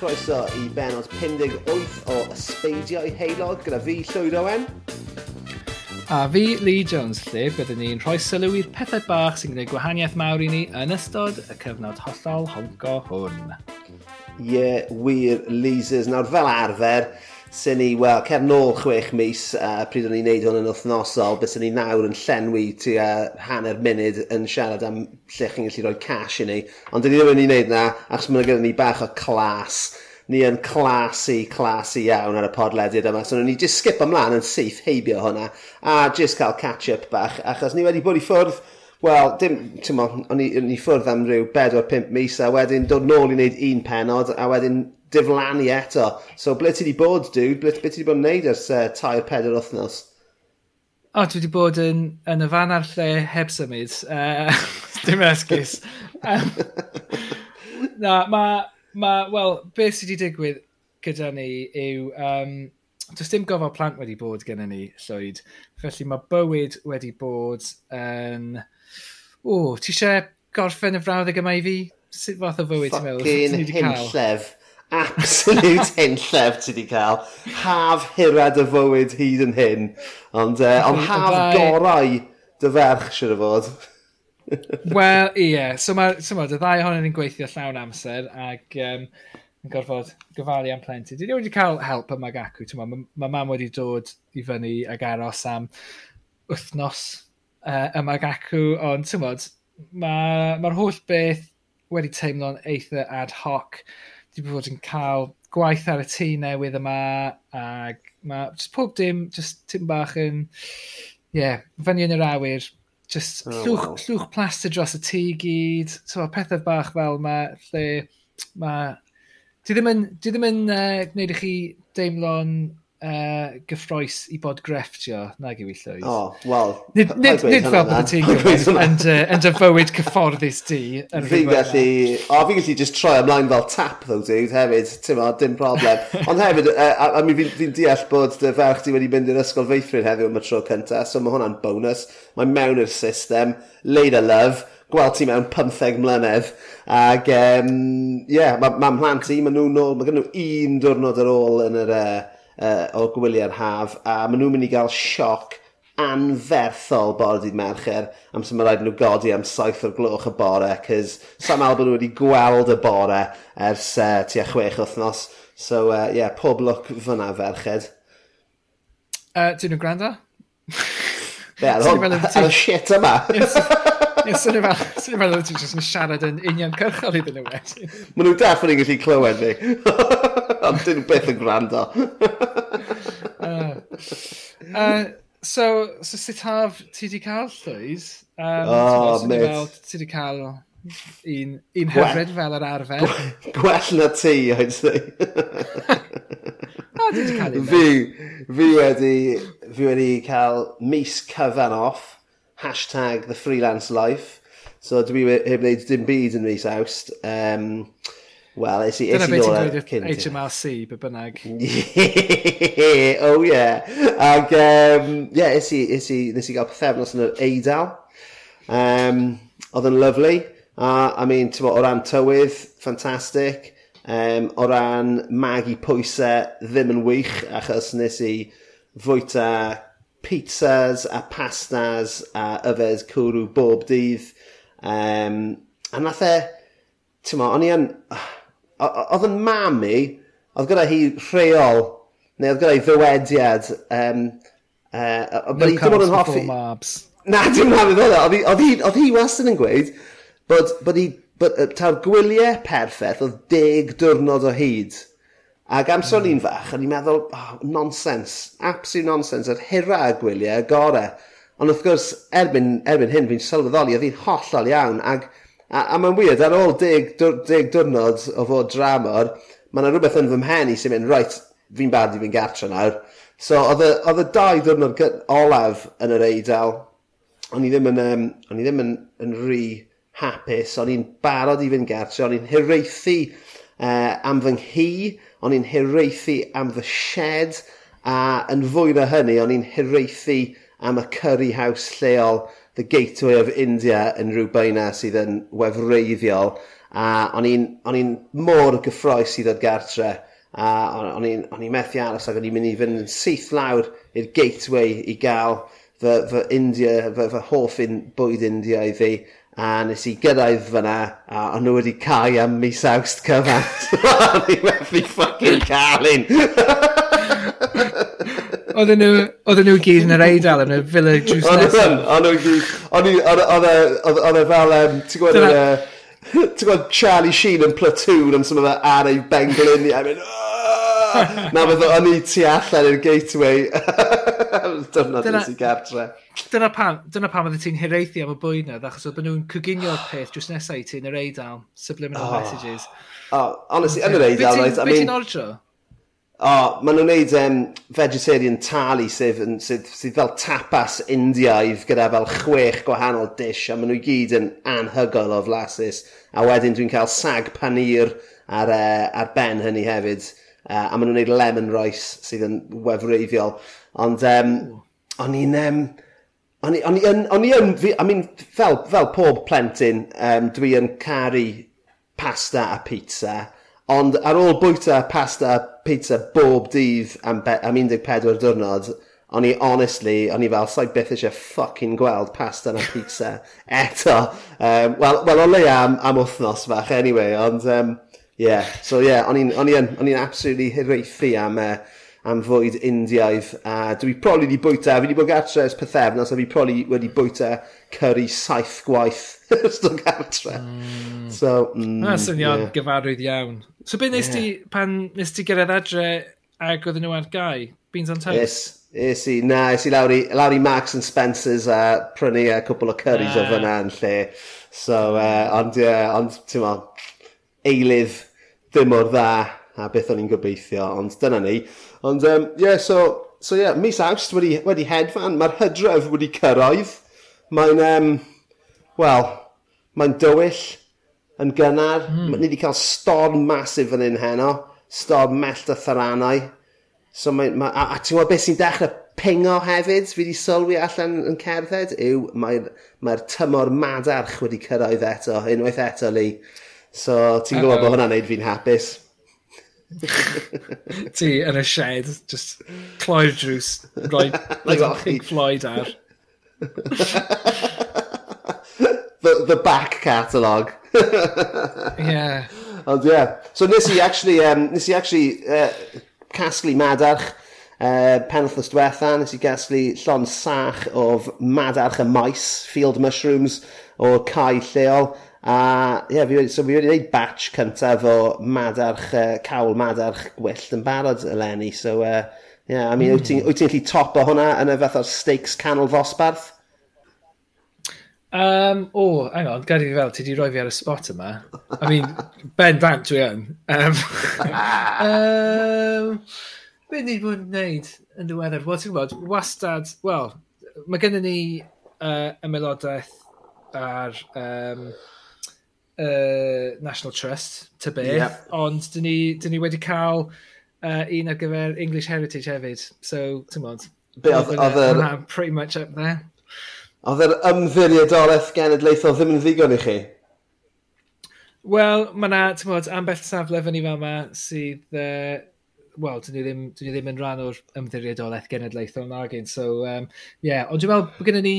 chroeso i benod 58 o Ysbeidiau Heilog gyda fi Llywyd Owen. A fi Lee Jones lle byddwn ni'n rhoi sylw i'r pethau bach sy'n gwneud gwahaniaeth mawr i ni yn ystod y cyfnod hollol honco hwn. Ie, yeah, wir, Leasers. Nawr fel arfer, sy'n ni, wel, cer nôl chwech mis, uh, pryd o'n i'n neud hwn yn wythnosol, bys o'n ni nawr yn llenwi tu uh, hanner munud yn siarad am lle chi'n gallu rhoi cash i ni. Ond dyn ni ddim yn ei wneud na, achos mae'n gyda ni bach o clas. Ni yn clasu, clasu iawn ar y podlediad yma. So ni just skip ymlaen yn syth heibio hwnna, a just cael catch-up bach, achos ni wedi bod i ffwrdd Wel, dim, ti'n mo, o'n i, ffwrdd am rhyw 4-5 mis a wedyn dod nôl i wneud un penod a wedyn diflannu eto. So ble ti wedi bod, dude? Ble, ble ti wedi bod yn neud ers uh, tair peder wythnos? O, dwi wedi bod yn, yn y fan ar lle heb symud. Uh, dim esgus. um, na, mae... Ma, Wel, beth sydd wedi digwydd gyda ni yw... Um, does dim gofal plant wedi bod gen ni, Llwyd. Felly mae bywyd wedi bod yn... O, ti eisiau gorffen y frawddeg yma i fi? Sut fath o fywyd ti'n meddwl? Fucking hynllef absolute henllef ti di cael. Haf hirad y fywyd hyd yn hyn. Ond eh, uh, on haf gorau dy ferch, siwr o fod. Wel, ie. Yeah. So mae'r so ma, ddau ohonyn ni'n gweithio llawn amser ac um, yn gorfod gyfalu am plentyn. Dwi wedi cael help yma gacw. Mae ma, ma mam wedi dod i fyny ag aros am wythnos uh, yma gacw. Ond, ti'n mae'r ma holl beth wedi teimlo'n eitha ad hoc. Dwi bod yn cael gwaith ar y tŷ newydd yma, ac mae just pob dim, just tim bach yn, ie, yeah, fyny yn yr awyr, just oh, llwch, wow. llwch plaster dros y tŷ gyd, so, pethau bach fel yma, lle mae... Dwi ddim yn, dwi ddim yn uh, gwneud i chi deimlo'n uh, gyffroes i bod grefftio, nag yw i llwyd. O, oh, wel... Nid, nid, nid fel bod ti'n gwybod yn dy fywyd cyfforddus di. Fi'n gallu... O, fi'n gallu just troi ymlaen fel tap, though, dude, hefyd. Ti'n ma, dim problem. Ond hefyd, uh, a mi fi'n deall bod dy ferch ti wedi mynd i'r ysgol feithrin heddiw am y tro cyntaf, so mae hwnna'n bonus. Mae mewn i'r system, laid a love, gweld ti mewn 15 mlynedd. Ac, ie, um, yeah, mae ma mhlant i, mae nhw'n nôl, mae gen nhw un diwrnod ar ôl yn yr... Uh, uh, o gwyliau'r haf, a maen nhw'n mynd i gael sioc anferthol bore dydd mercher am sy'n rhaid nhw godi am saith o'r gloch y bore, cys sam albo nhw wedi gweld y bore ers uh, tua chwech wythnos. So, ie, uh, yeah, pob look fyna ferched. Uh, Dyn nhw'n gwrando? Be, ar, y shit yma? Ie, swn i'n meddwl ti'n siarad yn union cyrchol iddyn nhw eh? wedyn. Maen nhw definitely gallu clywed fi. Ond dyn nhw beth yn gwrando. uh, uh, so, so sut haf ti wedi cael llwys? Um, oh, so, ti wedi cael un, un hyfryd fel yr arfer. Gwell na ti, oed ti. O, ti wedi cael un. Fi, fi wedi, fi wedi cael mis cyfan off. Hashtag the freelance life. So dwi heb wneud dim byd yn mis awst. Um, Wel, es i... Dyna beth ti'n gweud HMRC, be bynnag. oh yeah. Ac, um, yeah, es i, es i, nes i gael pethefnos yn yr Eidal. Um, oedd yn lyflu. A, I mean, ti'n o ran tywydd, ffantastig. Um, o ran magu pwysau, ddim yn wych, achos nes i fwyta pizzas a pastas a yfed cwrw bob dydd. Um, a nath e, ti'n o'n i yn... Uh, Oedd yn mam i, oedd gyda hi rheol, neu oedd gyda hi ddywediad, Um, uh, no carbs yn hoffi... mabs. Na, dim na, fe Oedd hi wastad yn gweud bod, bod hi, bod, ta'r gwyliau perffaith oedd deg diwrnod o hyd. Ac amser mm. ni'n fach, o'n i'n meddwl, oh, nonsense, absolute nonsense, yr hira y gwyliau, y gorau. Ond wrth gwrs, erbyn, erbyn hyn, fi'n sylweddoli, oedd hi'n hollol iawn, ac A, a mae'n weird, ar ôl deg, deg diwrnod o fod dramor, mae yna rhywbeth yn fy mhen i sy'n mynd, right, fi'n bad i fi'n gartre nawr. So, oedd y dau diwrnod olaf yn yr eidl, o'n i ddim yn, um, o'n i ddim yn, yn rhy hapus, o'n i'n barod i fynd gartre, o'n i'n hireithi uh, am fy nghi, o'n i'n hireithi am fy shed, a yn fwy na hynny, o'n i'n hireithi am y curry house lleol the gateway of India yn rhyw bynas sydd yn wefreiddiol a o'n i'n mor gyffroes i ddod gartre a o'n i'n methu aros ac o'n i'n mynd i fynd yn syth lawr i'r gateway i gael fy, fy India, fy, fy hoff in, bwyd India i fi a nes i gyrraedd fyna a o'n nhw wedi cael am mis awst cyfan. o'n i'n methu ffucking cael un. Oedden nhw, oedden nhw gyd yn yr eidl yn y Villa Juice nesaf. Oedden nhw gyd, oedden nhw fel, ti'n gwybod, ti'n gwybod Charlie Sheen yn platoon am sy'n ar ei benglin i, a mynd, na fydd o'n i tu allan i'r gateway. Dyna dyn sy'n gartre. Dyna pam, dyna pam oeddet ti'n hireithi am y bwynedd, achos oedden nhw'n cyginio'r peth jyst nesau i ti yn yr eidl, subliminal oh. messages. Oh, honestly, yn yr eidl, right? I mean... Be ti'n ordro? O, oh, maen nhw'n neud um, vegetarian tali sydd, sydd, sydd fel tapas Indiaidd gyda fel chwech gwahanol dish a maen nhw gyd yn anhygol o flasus. A wedyn dwi'n cael sag panir ar, uh, ar ben hynny hefyd. Uh, a maen nhw'n neud lemon rice sydd yn wefreiddiol. Ond um, o'n i'n... Um, O'n i, on i, on, i yn, I mean, fel, fel pob plentyn, um, dwi yn caru pasta a pizza, ond ar ôl bwyta pasta a pizza bob dydd am, am 14 diwrnod, o'n i honestly, o'n i fel, sa'i byth eisiau ffucking gweld pasta na pizza eto. Um, Wel, well, o leia am, am wythnos fach, anyway, ond, um, yeah. So, yeah, o'n i'n absolutely hirweithi am, uh, am fwyd Indiaidd a dwi probably wedi bwyta, fi wedi bod gartre ys pethefnos a fi probably wedi bwyta curry saith gwaith Ystod gartre. Mm. So, mm, Na, syniad yeah. gyfarwydd iawn. So, beth nes yeah. ti, pan nes ti gyrraedd adre ag oedden nhw ar gau? Beans on toast? Yes. Is i, na, es i lawr i, lawr i Marks and Spencers a prynu a cwbl o curries ah. o fyna yn lle. So, uh, ond, yeah, ond, ti'n mo, eilydd dim o'r dda a beth o'n i'n gobeithio, ond dyna ni. Ond, um, yeah, so, so yeah, mis awst wedi, wedi hedfan, mae'r hydref wedi cyrraedd. Mae'n, um, wel, mae'n dywyll yn gynnar. Mm. Ni wedi cael storm masif yn un heno. Storm mellt y tharanau. So mae, mae, a, a ti'n gwybod beth sy'n dechrau pingo hefyd, fi wedi sylwi allan yn cerdded, yw mae'r mae tymor madarch wedi cyrraedd eto, unwaith eto li. So ti'n gwybod bod hwnna'n neud fi'n hapus. ti yn y shed, just cloi'r drws, roi Pink Floyd ar. the, the back catalogue. yeah. Ond. Yeah. So nes i actually, um, nes i actually uh, casglu madarch uh, penwthnos diwetha, nes i casglu llon sach o madarch y maes, field mushrooms, o cae lleol. A ie, yeah, fi, so fi wedi gwneud batch cyntaf o madarch, uh, cawl madarch gwyllt yn barod eleni. So, uh, yeah, I mean, mm. wyt ti'n gallu top o hwnna yn y fath o'r steaks canol ddosbarth? Um, o, oh, hang on, gadi fi fel, ti di roi fi ar y spot yma. I mean, ben bant dwi yn. Um, um, be ni bod yn gwneud yn ddiweddar? Wel, ti'n gwybod, wastad, wel, mae gennym ni uh, ymelodaeth ar um, uh, National Trust, ty beth, yep. ond dyn ni, dyn ni wedi cael uh, un ar gyfer English Heritage hefyd. So, ti'n gwybod, Be oedd. Pretty much up there. Oedd yr ymddiriadolaeth genedlaethol ddim yn ddigon i chi? Wel, mae yna, ti'n bod, ambell safle fyny fama sydd, uh, wel, dyn ni, ddim, dyn ni ddim yn rhan o'r ymddiriadolaeth genedlaethol nag un. So, um, yeah. ond dwi'n meddwl bod gennym ni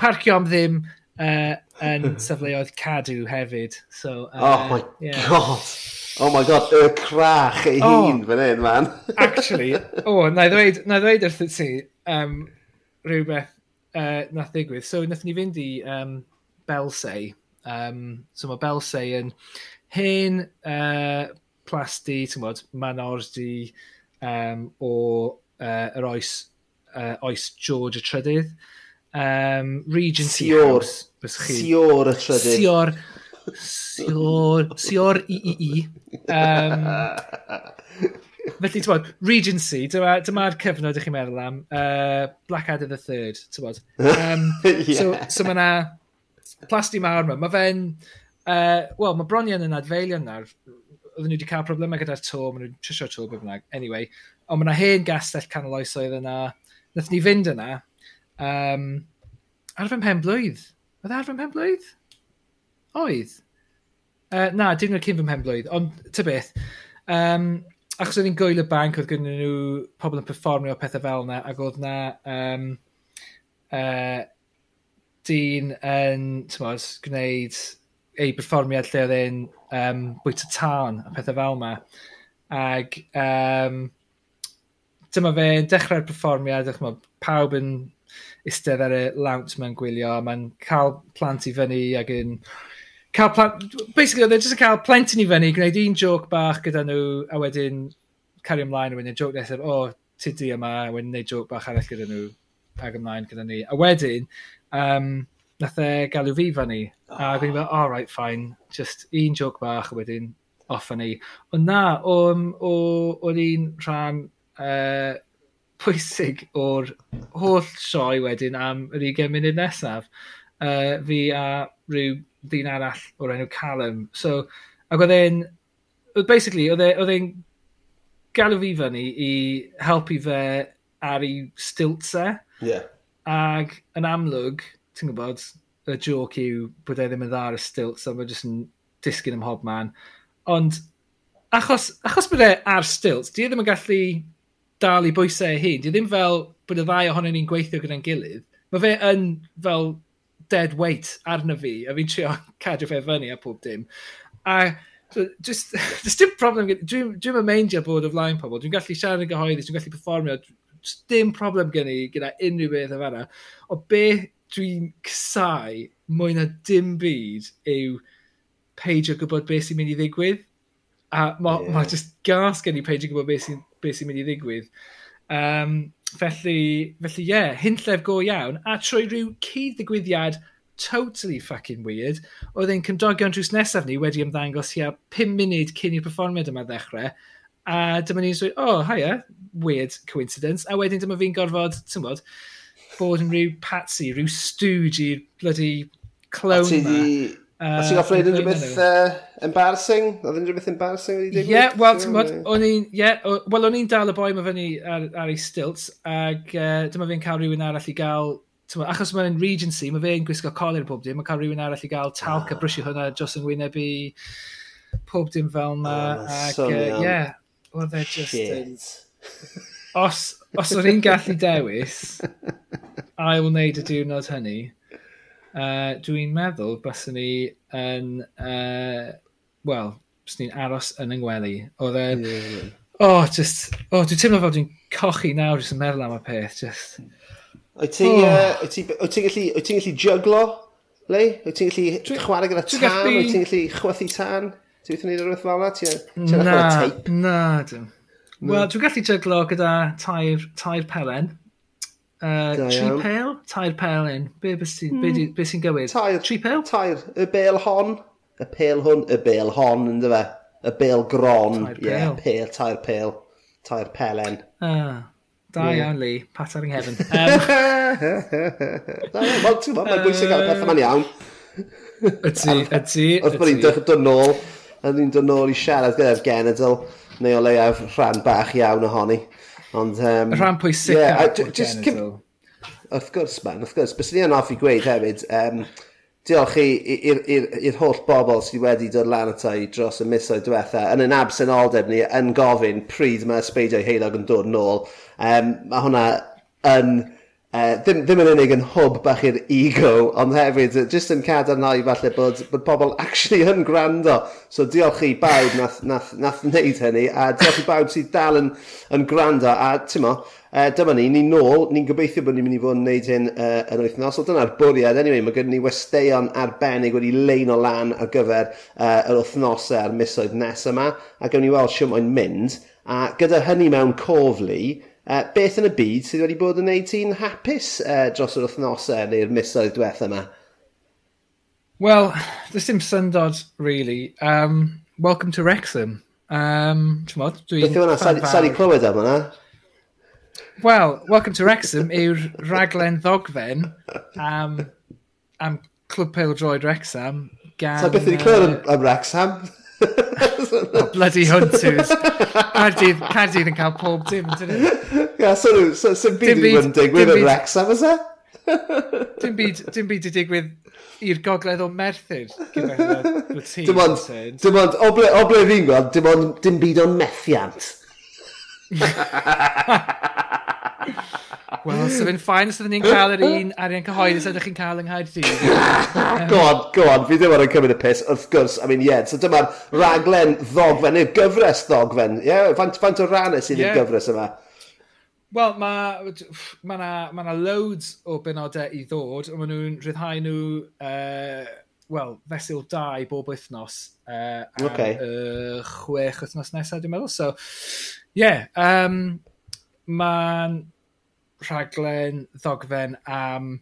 parcio am ddim uh, yn safleoedd cadw hefyd. So, uh, oh my yeah. god! Oh my god, y crach ei oh, hun fan hyn, man. actually, o, oh, na i ddweud, na i ddweud wrth ti, um, rhywbeth uh, nath ddigwydd. So, nath ni fynd i um, Belsay. Um, so, mae Belsay yn hen uh, plasti, ti'n bod, manordi um, o uh, yr oes, uh, oes George y Trydydd. Um, Regency Sior. House. Sior y Trydydd. Sior. Sior. Sior i i i. Um, Felly, ti'n bod, Regency, dyma'r dyma cyfnod ych chi'n meddwl am, uh, Blackadder the Third, ti'n bod. Um, yeah. So, so mae yna plasti mawr yma, mae fe'n, uh, wel, mae bronion yn adfeilion nawr, oedden nhw wedi cael problemau gyda'r to, maen nhw'n trisio to bynnag, anyway. Ond mae yna hen gastell canol oesoedd yna, nath ni fynd yna, um, ar fy mhen blwydd. Oedd e ar fy mhen blwydd? Oedd. Uh, na, dim yn cyn fy mhen blwydd, ond ty beth. Um, achos oedd hi'n gwyl y banc, oedd gyda nhw pobl yn performio pethau fel yna, ac oedd na um, uh, dyn yn, tymod, gwneud ei performiad lle oedd e'n um, bwyta tân a pethau fel yma. Ac um, dyma fe'n dechrau'r performiad, ac pawb yn eistedd ar y lawnt mewn gwylio, mae'n cael plant i fyny ac yn cael plant... Basically, oedd e jyst yn cael plentyn i fyny, gwneud un joc bach gyda nhw, a wedyn cario ymlaen, a wedyn joc nesaf, o, oh, ti yma, a wedyn neud joc bach arall gyda nhw, ag ymlaen gyda ni. A wedyn, um, nath e galw fi fyny, a ah. gwneud fel, all right, fine, just un joc bach, a wedyn off ni. Ond na, o'n, o'n un rhan uh, pwysig o'r holl sioe wedyn am yr 20 munud nesaf. Uh, fi a rhyw dyn arall o'r enw Callum. So, ac oedd e'n, basically, e, oedd e'n galw fi fyny i helpu fe ar ei stiltse. Yeah. Ac yn amlwg, ti'n gwybod, y joc yw bod e ddim yn dda ar y stilt, so mae jyst yn disgyn ym mhob man. Ond achos, achos bod e ar stilt, di e ddim yn gallu dal i bwysau ei hun. Di e ddim fel bod y ddau ohonyn ni'n gweithio gyda'n gilydd. Mae fe yn fel dead weight arno fi, a fi'n trio cadw fe fyny a pob dim. A so, just, just dim problem, dwi'n dwi meindio bod o flaen pobl, dwi'n gallu siarad yn gyhoeddus, dwi'n gallu performio, dim problem gen i gyda unrhyw beth o fanna. O be dwi'n cysau mwy na dim byd yw peidio gwybod beth sy'n mynd i ddigwydd. A mae yeah. ma just gas gen i peidio gwybod beth sy'n sy mynd i ddigwydd. Um, Felly, felly ie, yeah, hynllef go iawn. A trwy rhyw cyd-ddigwyddiad totally fucking weird, oedd ein cymdogion drws nesaf ni wedi ymddangos hia 5 munud cyn i'r perfformiad yma ddechrau. A dyma ni'n dweud, oh, hiya, weird coincidence. A wedyn dyma fi'n gorfod, ti'n bod, bod yn rhyw patsy, rhyw stwg i'r bloody clone yma. Uh, a ti'n goffro i unrhyw beth uh, embarrassing? Oedd unrhyw beth embarrassing wedi digwydd? Ie, yeah, wel, ti'n bod, o'n i'n yeah, wel, o'n i'n dal y boi mae fyny ar, ar ei stilts, ac uh, dyma fi'n cael rhywun arall i gael, ma, achos mae'n Regency, mae fe'n gwisgo colir pob dim, mae'n cael rhywun arall i gael talc a ah. brysio hwnna dros yn wyneb i pob dim fel yna. Oh, ac, ie, uh, yeah, oedd e just... Um, os, os o'n i'n gallu dewis, I will wneud y diwrnod hynny uh, dwi'n meddwl byswn ni yn, uh, wel, byswn ni'n aros yn yngwely. Oedd e... Yeah. Oh, just, oh, dwi'n teimlo fel dwi'n cochi nawr jyst yn meddwl am y peth. Just... Wyt ti'n oh. uh, ti, gallu, ti juglo, le? Wyt ti'n gallu chwarae gyda tan? Wyt ti'n gallu chwythu tan? Ti'n gallu gwneud rhywbeth fel yna? Na, na, dim. Wel, dwi'n gallu juglo gyda tair, tair pelen. Uh, tri pel? Tair pel un. Be, be sy'n mm. be, be sy hmm. gywir? Tair. Tri pel? Tair. Y bel hon. Y pel hwn. Y bel hon, ynddo fe. Y bel gron. Tair pêl. Yeah, pel. tair pel. Tair pelen. Ah. Da yeah. iawn, Lee. Pat ar yng nghefn. Wel, ti'n gwybod, mae'n bwysig gael pethau ma'n iawn. Ydy, ydy. Wrth bod ni'n dod nôl, a ni'n dod nôl i siarad gyda'r genedl, neu o leiaf rhan bach iawn ohoni. Ond... Um, y rhan pwysig yeah, just genital. Wrth gwrs, man, wrth gwrs. Bys ni yn off i gweud hefyd, um, diolch i'r holl bobl sydd wedi dod lan ata i dros y misoedd diwetha yn yn absenoldeb ni yn gofyn pryd mae Sbeidio Heilog yn dod nôl. Um, mae hwnna yn Uh, ddim, ddim yn unig yn hwb bach i'r ego, ond hefyd, jyst yn cadarnau falle bod, bod pobl actually yn gwrando. So diolch i bawb nath, nath, nath wneud hynny, a diolch i bawb sydd dal yn, yn gwrando. A tymo, uh, dyma ni, ni'n nôl, ni'n gobeithio bod ni'n mynd i fod yn wneud hyn uh, yn wythnos. O dyna'r bwriad, anyway, mae gen ni westeion arbennig wedi lein o lan ar gyfer uh, yr wythnosau a'r misoedd nes yma, a gawn ni weld sy'n mynd. A gyda hynny mewn coflu, Uh, beth yn y byd sydd wedi bod yn neud ti'n hapus uh, dros yr wythnosau neu'r misoedd diwethaf yma? Wel, does dim syndod, really. Um, welcome to Wrexham. Um, Tymod, dwi'n... Beth yw hwnna? Sari clywed am hwnna? Wel, welcome to Wrexham yw'r raglen ddogfen am, am Clwb Peildroed Wrexham gan... So beth ydy clywed am, am Wrexham? the bloody hunters. Cardydd, Cardydd yn cael pob dim, dyn nhw. Ia, so nhw, so sy'n byd i wyn digwydd yn Wrexham, ys e? Dim byd, dim byd i digwydd i'r gogledd o Merthyr. Dim ond, dim ond, o ble, o ble fi'n gweld, dim ond, dim byd o'n methiant. Wel, so fe'n ffain os ydyn ni'n cael yr un arian cyhoeddus ydych chi'n cael yng Nghaerdydd. go on, go on, fi ddim yn cymryd y piss, wrth gwrs, I mean, yeah, so dyma'r raglen ddogfen, neu'r gyfres ddogfen, ie, yeah, fant, fant o rannau sydd yeah. i'r gyfres yma. Wel, mae ma na, ma na loads o benodau i ddod, ond maen nhw'n rhyddhau nhw, uh, wel, fesul 2 bob wythnos. Uh, am, okay. uh, chwech wythnos nesaf, dwi'n meddwl. So, ie, yeah, um, mae'n rhaglen ddogfen am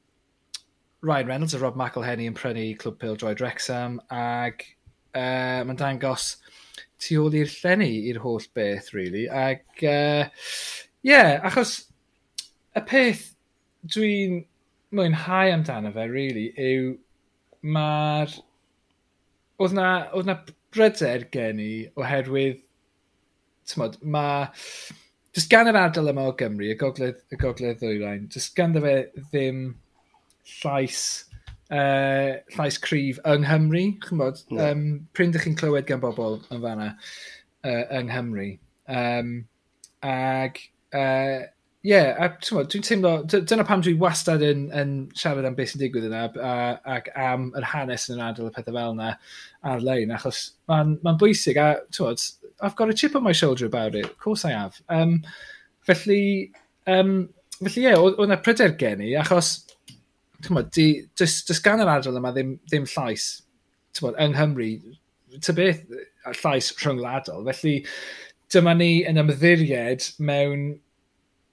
Ryan Reynolds a Rob McElhenney yn prynu Clwb Pildroed Wrexham ac uh, mae'n dangos tu ôl i'r llenni i'r holl beth, really. Ac, ie, uh, yeah, achos y peth dwi'n mwynhau amdano fe, really, yw mae'r... Oedd na, oedd na bryder gen i oherwydd, tymod, mae Just gan yr ardal yma o Gymru, y gogledd, y gogledd ddwyrain, just gan fe ddim llais, uh, llais cryf yng Nghymru, chymod, no. um, pryn ydych chi'n clywed gan bobl yn fanna uh, yng Nghymru. Um, ag, uh, yeah, a dwi'n teimlo, dyna pam dwi wastad yn, yn siarad am beth sy'n digwydd yna ac am yr hanes yn yr adael y pethau fel yna ar-lein, achos mae'n ma, bwysig a, twod, I've got a chip on my shoulder about it. Of course I have. Um, felly, um, felly ie, oedd yna pryder gen i, achos, tymod, dys gan yr adrodd yma ddim, ddim llais, tymod, yng Nghymru, ty beth, llais rhyngwladol. Felly, dyma ni yn ymddiried mewn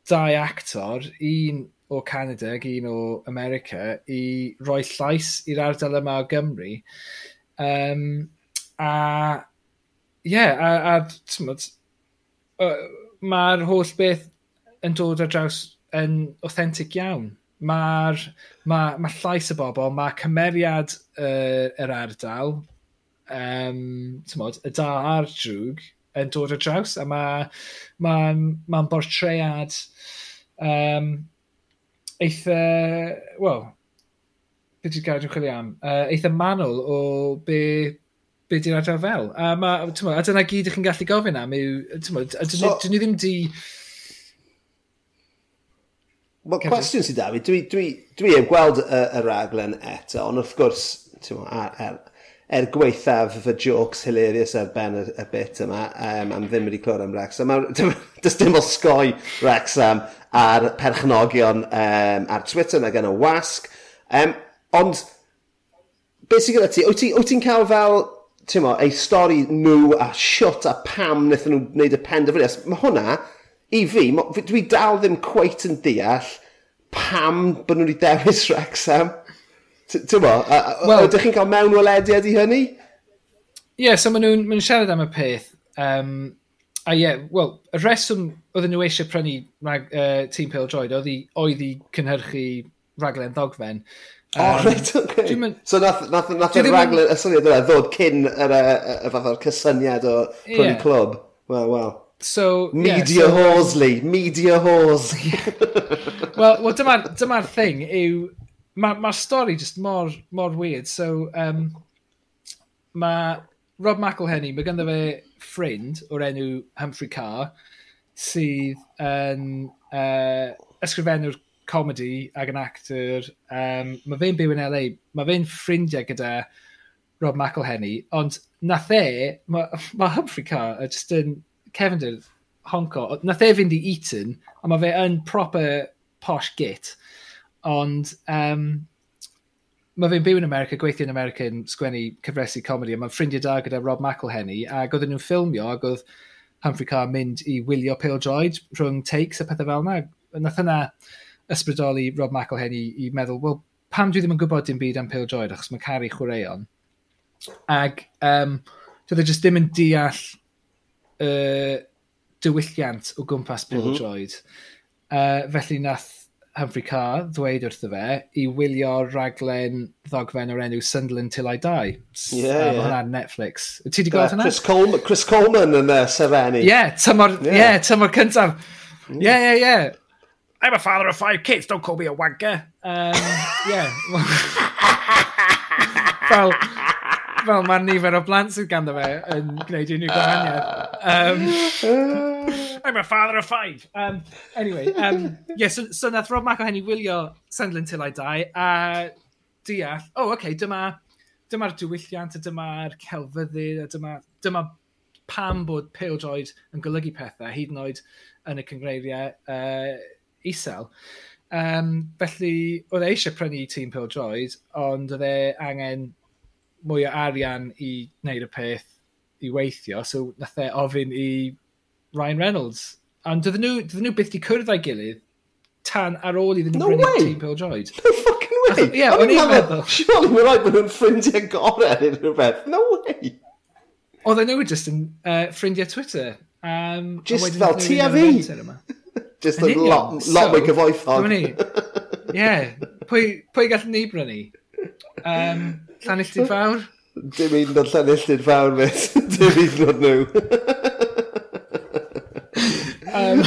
dau actor, un o Canada ac un o America, i roi llais i'r ardal yma o Gymru. Um, a yeah, a, a tymod, uh, mae'r holl beth yn dod ar draws yn authentic iawn. Mae'r ma, ma llais y bobl, mae cymeriad uh, yr ardal, um, tymod, y da a'r drwg yn dod ar draws, a mae'n ma, ma, ma bortread um, eitha, wel, beth yw'r gael dwi'n chwilio am, uh, eitha manwl o be be di'r adael fel. A, ma, tymo, a dyna gyd ych chi'n gallu gofyn am yw, tymo, a dyn, so, dyn ni ddim di... Wel, cwestiwn sydd da fi, dwi, dwi, dwi heb gweld y, y raglen eto, ond wrth gwrs, tymo, ar, ar, er gweithaf fy jokes hilarious ar ben y, y bit yma, um, am ddim wedi clywed am Wrexham. Does dim o sgoi Wrexham ar perchnogion um, ar Twitter na gan y wasg. Um, ond, beth sy'n gyda ti? Wyt ti'n ti cael fel ti'n mo, eu stori nhw a siwt a pam wnaethon nhw wneud y penderfyniad. Mae hwnna, i fi, ma, dwi dal ddim cweit yn deall pam bod nhw wedi dewis Wrexham. Ti'n mo, well, ydych chi'n cael mewn welediad i hynny? Ie, yeah, so maen nhw'n ma siarad am y peth. Um, a ie, yeah, wel, y reswm oedden nhw eisiau prynu rag, uh, tîm pel droed oedd i, oedd i cynhyrchu raglen ddogfen O, um, reit, okay. Okay. So nath, nath, nath y raglen, y syniad yna, ddod cyn yr y, y, y, cysyniad o prynu yeah. clwb. Wel, wel. So, media yeah, so, Horsley, Lee. Media whores. Wel, well, dyma'r dyma thing yw... Mae'r ma stori just mor, mor weird. So, um, mae Rob McElhenney, mae ganddo fe ffrind o'r enw Humphrey Carr, sydd yn uh, ysgrifennu'r comedy ag yn actor. Um, mae fe'n byw yn LA. Mae fe'n ffrindiau gyda Rob McElhenney. Ond nath e, mae ma Humphrey Carr a just yn Cefnder honco. Nath e fynd i Eton, a mae fe yn proper posh git. Ond um, mae fe'n byw yn America, gweithio yn America yn sgwennu cyfresu comedy, a mae'n ffrindiau da gyda Rob McElhenney, a oedden nhw'n ffilmio, ac oedd Humphrey Carr mynd i wylio pildroed rhwng takes a pethau fel yna. Nath yna ysbrydoli Rob McElhen i, i meddwl, wel, pam dwi ddim yn gwybod dim byd am Pil Droid, achos mae'n caru chwaraeon. Ac um, doedd e jyst ddim yn deall uh, diwylliant o gwmpas Pil mm -hmm. Droid. Uh, felly nath Humphrey Carr ddweud wrtho fe i wylio raglen ddogfen o'r enw Sunderland Till I Die. Yeah, um, yeah. Hwnna Netflix. Ti wedi gweld hwnna? Chris Coleman, Chris Coleman yn uh, Sereni. Ie, yeah, tymor, yeah. yeah, tymor cyntaf. Mm. Ie, ie, ie. I'm a father of five kids, don't call me a wanker. Um, yeah. fel, fel mae'r nifer o blant sydd ganddo fe yn gwneud unrhyw gwahaniaeth. Um, I'm a father of five. Um, anyway, um, yeah, so, so nath Rob McElhenny wylio Sendlin Till I Die a deall, oh, okay, dyma dyma'r diwylliant a dyma'r celfyddyd, a dyma, dyma pam bod pildroed yn golygu pethau, hyd yn oed yn y cyngreiriau uh, isel. Um, felly, oedd e eisiau prynu tîm pêl-droed, ond oedd e angen mwy o arian i wneud y peth i weithio, so nath e ofyn i Ryan Reynolds. Ond dydyn nhw, dydyn nhw byth di cwrdd â'i gilydd tan ar ôl iddyn nhw no brynu tîm pêl-droed. No fucking way! Ie, o'n i'n meddwl. Surely mae'n rhaid bod nhw'n ffrindiau gorau neu rhywbeth. No way! Oedden nhw just yn uh, ffrindiau Twitter. Um, just fel ti a fi! Just a lot, lot mwy cyfoethog. Ie. Yeah. Pwy, pwy gallwn ni brynu? Um, Llanilltid fawr? Dim un o'r Llanilltid fawr, mis. Dim un o'r nhw. um,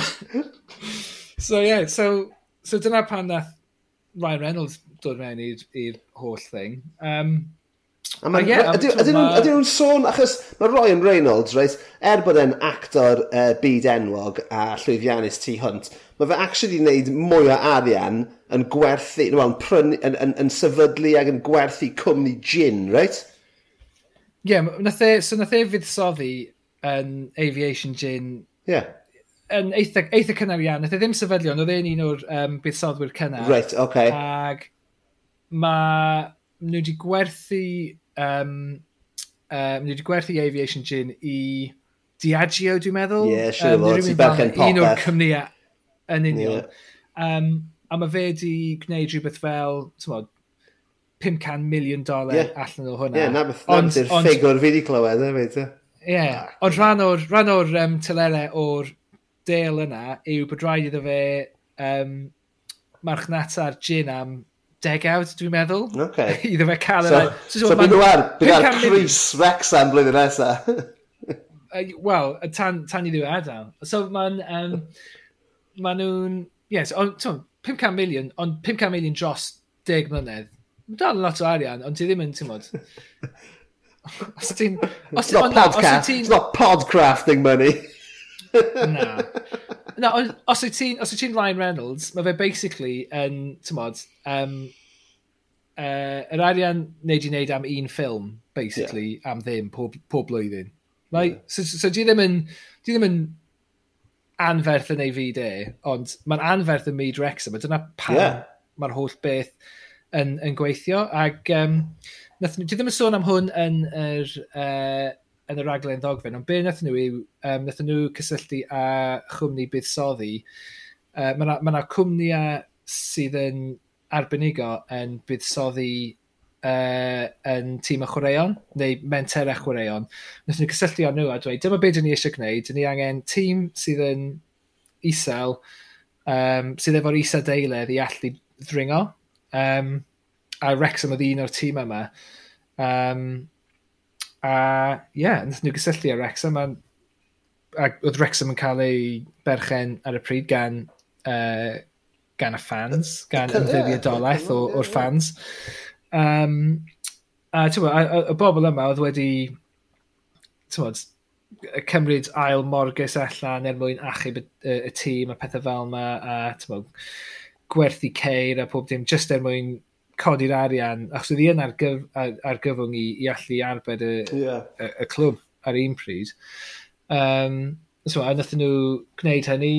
so, yeah, so, so dyna pan nath Ryan Reynolds dod mewn i'r holl thing. Um, Oh, Ydyn nhw'n sôn, achos mae Ryan Reynolds, reit, er bod e'n actor uh, byd enwog a llwyddiannus tu hwnt, mae fe actually wneud mwy o arian yn gwerthu, no, yn, prynu, yn, yn, yn, sefydlu ac yn gwerthu cwmni gin, reit? Ie, yeah, nath e, so nath e fuddsoddi yn aviation gin yeah yn eitha, eitha cynnar iawn. Nath e ddim sefydlion, oedd e'n un o'r um, buddoddwyr cynnar. Right, okay. Ag mae nhw wedi gwerthu... Um, um, nhw wedi gwerthu Aviation Gin i Diageo, dwi'n meddwl. Ie, yeah, sure um, lot. Ti'n berchen popeth. Un o'r cymniau yn union. Yeah. Um, a mae fe wedi gwneud rhywbeth fel, ti'n modd, 500 miliwn dolar yeah. allan o hwnna. Ie, yeah, na beth ond, na'r ond, ffigwr fi wedi clywed, efo ti. Ie, ond rhan o'r, rhan or, um, telere o'r del yna yw bod rhaid iddo fe um, marchnata'r gin am degawd, dwi'n meddwl. Okay. Iddo fe cael so, yr... So, so, so bydd ar, bydd ar Chris Wrexham blwyddyn nesaf. Wel, tan, tan i ddiwedd adael. So mae'n... Um, ma nhw'n... Yes, on, 500 milion, ond 500 milion dros 10 mlynedd. Mae'n dal lot o arian, ond ti ddim yn, ti'n modd... Os ti'n... It's not podcrafting money. na no, os wyt ti'n ti Ryan Reynolds, mae fe basically yn, ti'n modd, um, uh, yr arian neud i wneud am un ffilm, basically, yeah. am ddim, pob, pob blwyddyn. Like, yeah. So, so di ddim yn, di ddim yn anferth yn ei fyd e, ond mae'n anferth yn myd Drexham, a dyna pam yeah. mae'r holl beth yn, yn gweithio. Ac um, nath, di ddim yn sôn am hwn yn yr er, uh, yn y raglen ddogfen, ond be wnaethon nhw yw, um, wnaethon nhw cysylltu â chwmni buddsoddi. Uh, mae yna ma, ma cwmnïau sydd yn arbenigo yn buddsoddi uh, yn tîm y chwaraeon, neu menter a chwaraeon. Wnaethon nhw cysylltu â nhw a dweud, dyma beth ni eisiau gwneud, ni angen tîm sydd yn isel, um, sydd efo'r isa deiledd i allu ddringo. Um, a Wrexham oedd un o'r tîm yma. Um, A ie, yeah, nath nhw gysylltu â Wrexham. A, a oedd Wrexham yn cael ei berchen ar y pryd gan, uh, gan y fans, gan ymddiriadolaeth yeah, o'r fans. Um, a y bobl yma oedd wedi ti'n tywod, cymryd ail morgus allan er mwyn achub y, y, y tîm a pethau fel yma a ti'n tywod, gwerthu ceir a pob dim just er mwyn codi'r arian, achos oedd hi yn argyf, ar, argyfwng i, i allu arbed y, yeah. y, y clwb ar un pryd. Um, so, a wnaethon nhw gwneud hynny,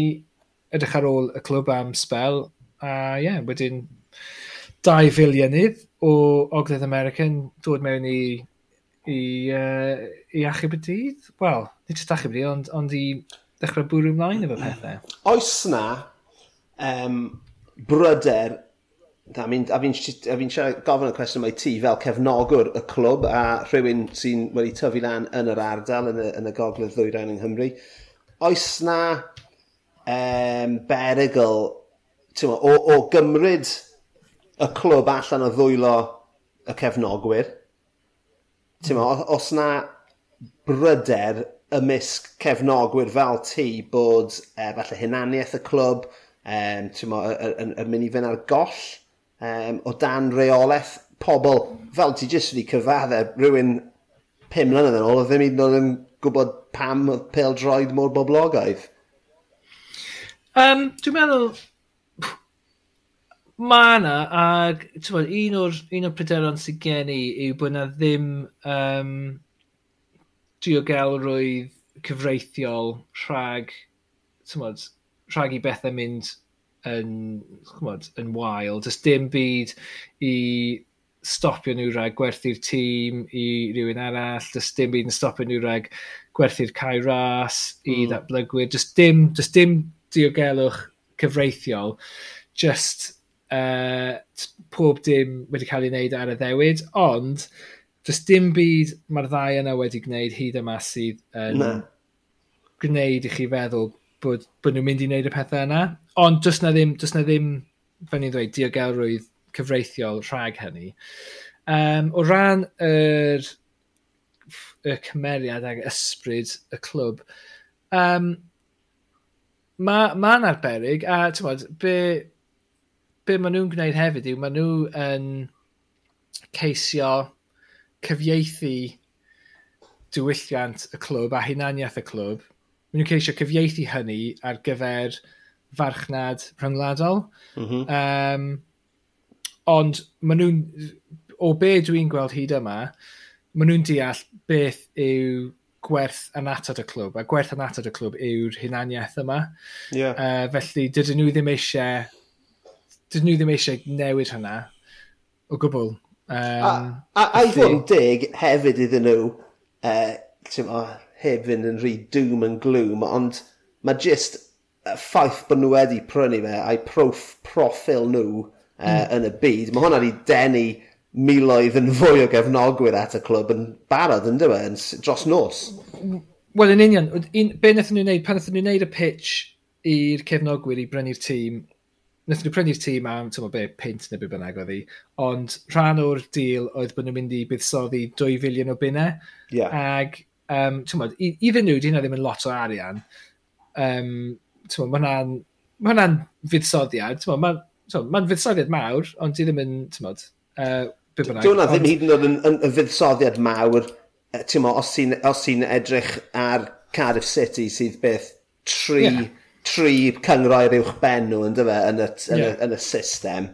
edrych ar ôl y clwb am spel, a ie, yeah, wedyn 2 filionydd o Ogledd American dod mewn i i, uh, i achub y dydd. Wel, nid jyst achub y dydd, ond, ond i ddechrau bwrw ymlaen efo pethau. Oes na um, bryder a fi'n fi gofyn y cwestiwn mai ti fel cefnogwr y clwb a rhywun sy'n wedi tyfu lan yn yr ardal yn y, yn y gogledd ddwyrain yng Nghymru. Oes na um, berygl o, o gymryd y clwb allan o ddwylo y cefnogwyr? Tyma, os na bryder ymysg cefnogwyr fel ti bod e, falle hunaniaeth y clwb, um, yn, yn, mynd i fynd ar goll um, o dan reolaeth pobl, fel ti jyst wedi cyfadde, rhywun pum mlynedd yn ôl, o ddim hyd yn yn gwybod pam oedd pel droed mor boblogaidd. Um, dwi'n meddwl, mae yna, ac bod, un o'r, un o'r pryderon sydd gen i yw bod yna ddim um, diogelrwydd cyfreithiol rhag, bod, rhag i bethau mynd yn, chymod, yn wael. Does dim byd i stopio nhw rhag gwerthu'r tîm i rhywun arall. Does dim byd yn stopio nhw rhag gwerthu'r cae ras i mm. ddatblygwyr. Does dim, does dim diogelwch cyfreithiol. Just uh, pob dim wedi cael ei wneud ar y ddewyd, ond does dim byd mae'r ddau yna wedi gwneud hyd yma sydd yn um, gwneud i chi feddwl bod, bod nhw'n mynd i wneud y pethau yna. Ond does na ddim, does na ddim fel ni'n dweud, diogelrwydd cyfreithiol rhag hynny. Um, o ran yr, y cymeriad ag ysbryd y clwb, um, mae'n ma, ma arberig, a bod, be, be maen nhw'n gwneud hefyd yw, maen nhw yn ceisio cyfieithu diwylliant y clwb a hunaniaeth y clwb maen nhw'n ceisio cyfieithu hynny ar gyfer farchnad rhyngwladol. Mm -hmm. um, ond maen nhw'n, o be dwi'n gweld hyd yma, maen nhw'n deall beth yw gwerth anatod y clwb, a gwerth anatod y clwb yw'r hunaniaeth yma. Yeah. Uh, felly, dydyn nhw ddim eisiau dydyn nhw ddim eisiau newid hynna o gwbl. Um, a, a, a i fod yn dig hefyd iddyn nhw, uh, heb fynd yn rhy doom and gloom, ond mae jyst y ffaith bod nhw wedi prynu fe a'i prof, profil nhw uh, mm. yn y byd, mae hwnna wedi denu miloedd yn fwy o gefnogwyr at y clwb yn barod e, yn dweud yn dros nos. Wel, yn union, un, be wnaethon nhw'n neud, pan wnaethon nhw'n neud y pitch i'r cefnogwyr i brynu'r tîm, wnaethon nhw prynu'r tîm am, ti'n be, pint neu beth bynnag oedd hi, ond rhan o'r deal oedd bod nhw'n mynd i buddsoddi 2 filiwn o bunnau. yeah. ag Um, mod, iddyn nhw, dyna ddim yn lot o arian. Um, mae hwnna'n ma hwnna fuddsoddiad. Mae'n ma fuddsoddiad mawr, ond di ddim yn... Mod, uh, Dwi'n hwnna ddim hyd yn oed yn, yn, yn fuddsoddiad mawr, mo, os sy'n si edrych ar Cardiff City sydd beth tri, yeah. tri cyngroi'r uwch ben nhw yn, dyfa, yn, y, yn, yeah. y, yn y system.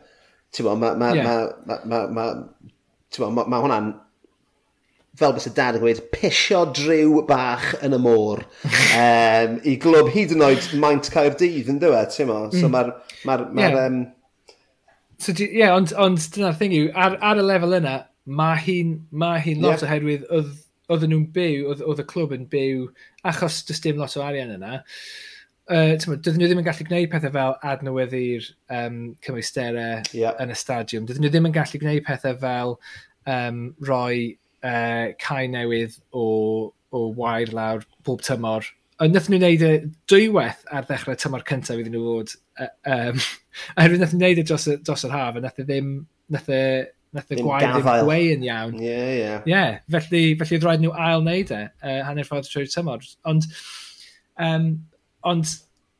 Ti'n mo, mae ma, yeah. ma, ma, ma, ma, ma, ma, ma hwnna'n fel bys y dad yn gweud, pisio driw bach yn y môr um, i glwb hyd yn oed maint cael dydd yn dweud, ti'n mo? So mae'r... Mm. Ma ma yeah. um... so, yeah, ond, ond dyna'r thing yw, ar, ar y lefel yna, mae hi'n ma hi lot yeah. oherwydd oedden nhw'n byw, oedd y clwb yn byw, achos dys dim lot o arian yna. Uh, dydyn nhw ddim yn gallu gwneud pethau fel adnewyddu'r um, cymwysterau yeah. yn y stadiwm. Dydyn nhw ddim yn gallu gwneud pethau fel um, roi uh, cae newydd o, o wair lawr bob tymor. Ond wnaethon nhw wneud y dwywaith ar ddechrau tymor cyntaf iddyn nhw fod. Uh, um, oherwydd wnaethon nhw wneud y dros, dros yr haf, a nath e ddim, nath e, nath e gwaed ddim gweu yn iawn. Ie, yeah, ie. Yeah. Yeah, felly, felly oedd rhaid nhw ail wneud e, uh, hanner ffordd trwy'r tymor. Ond, um, ond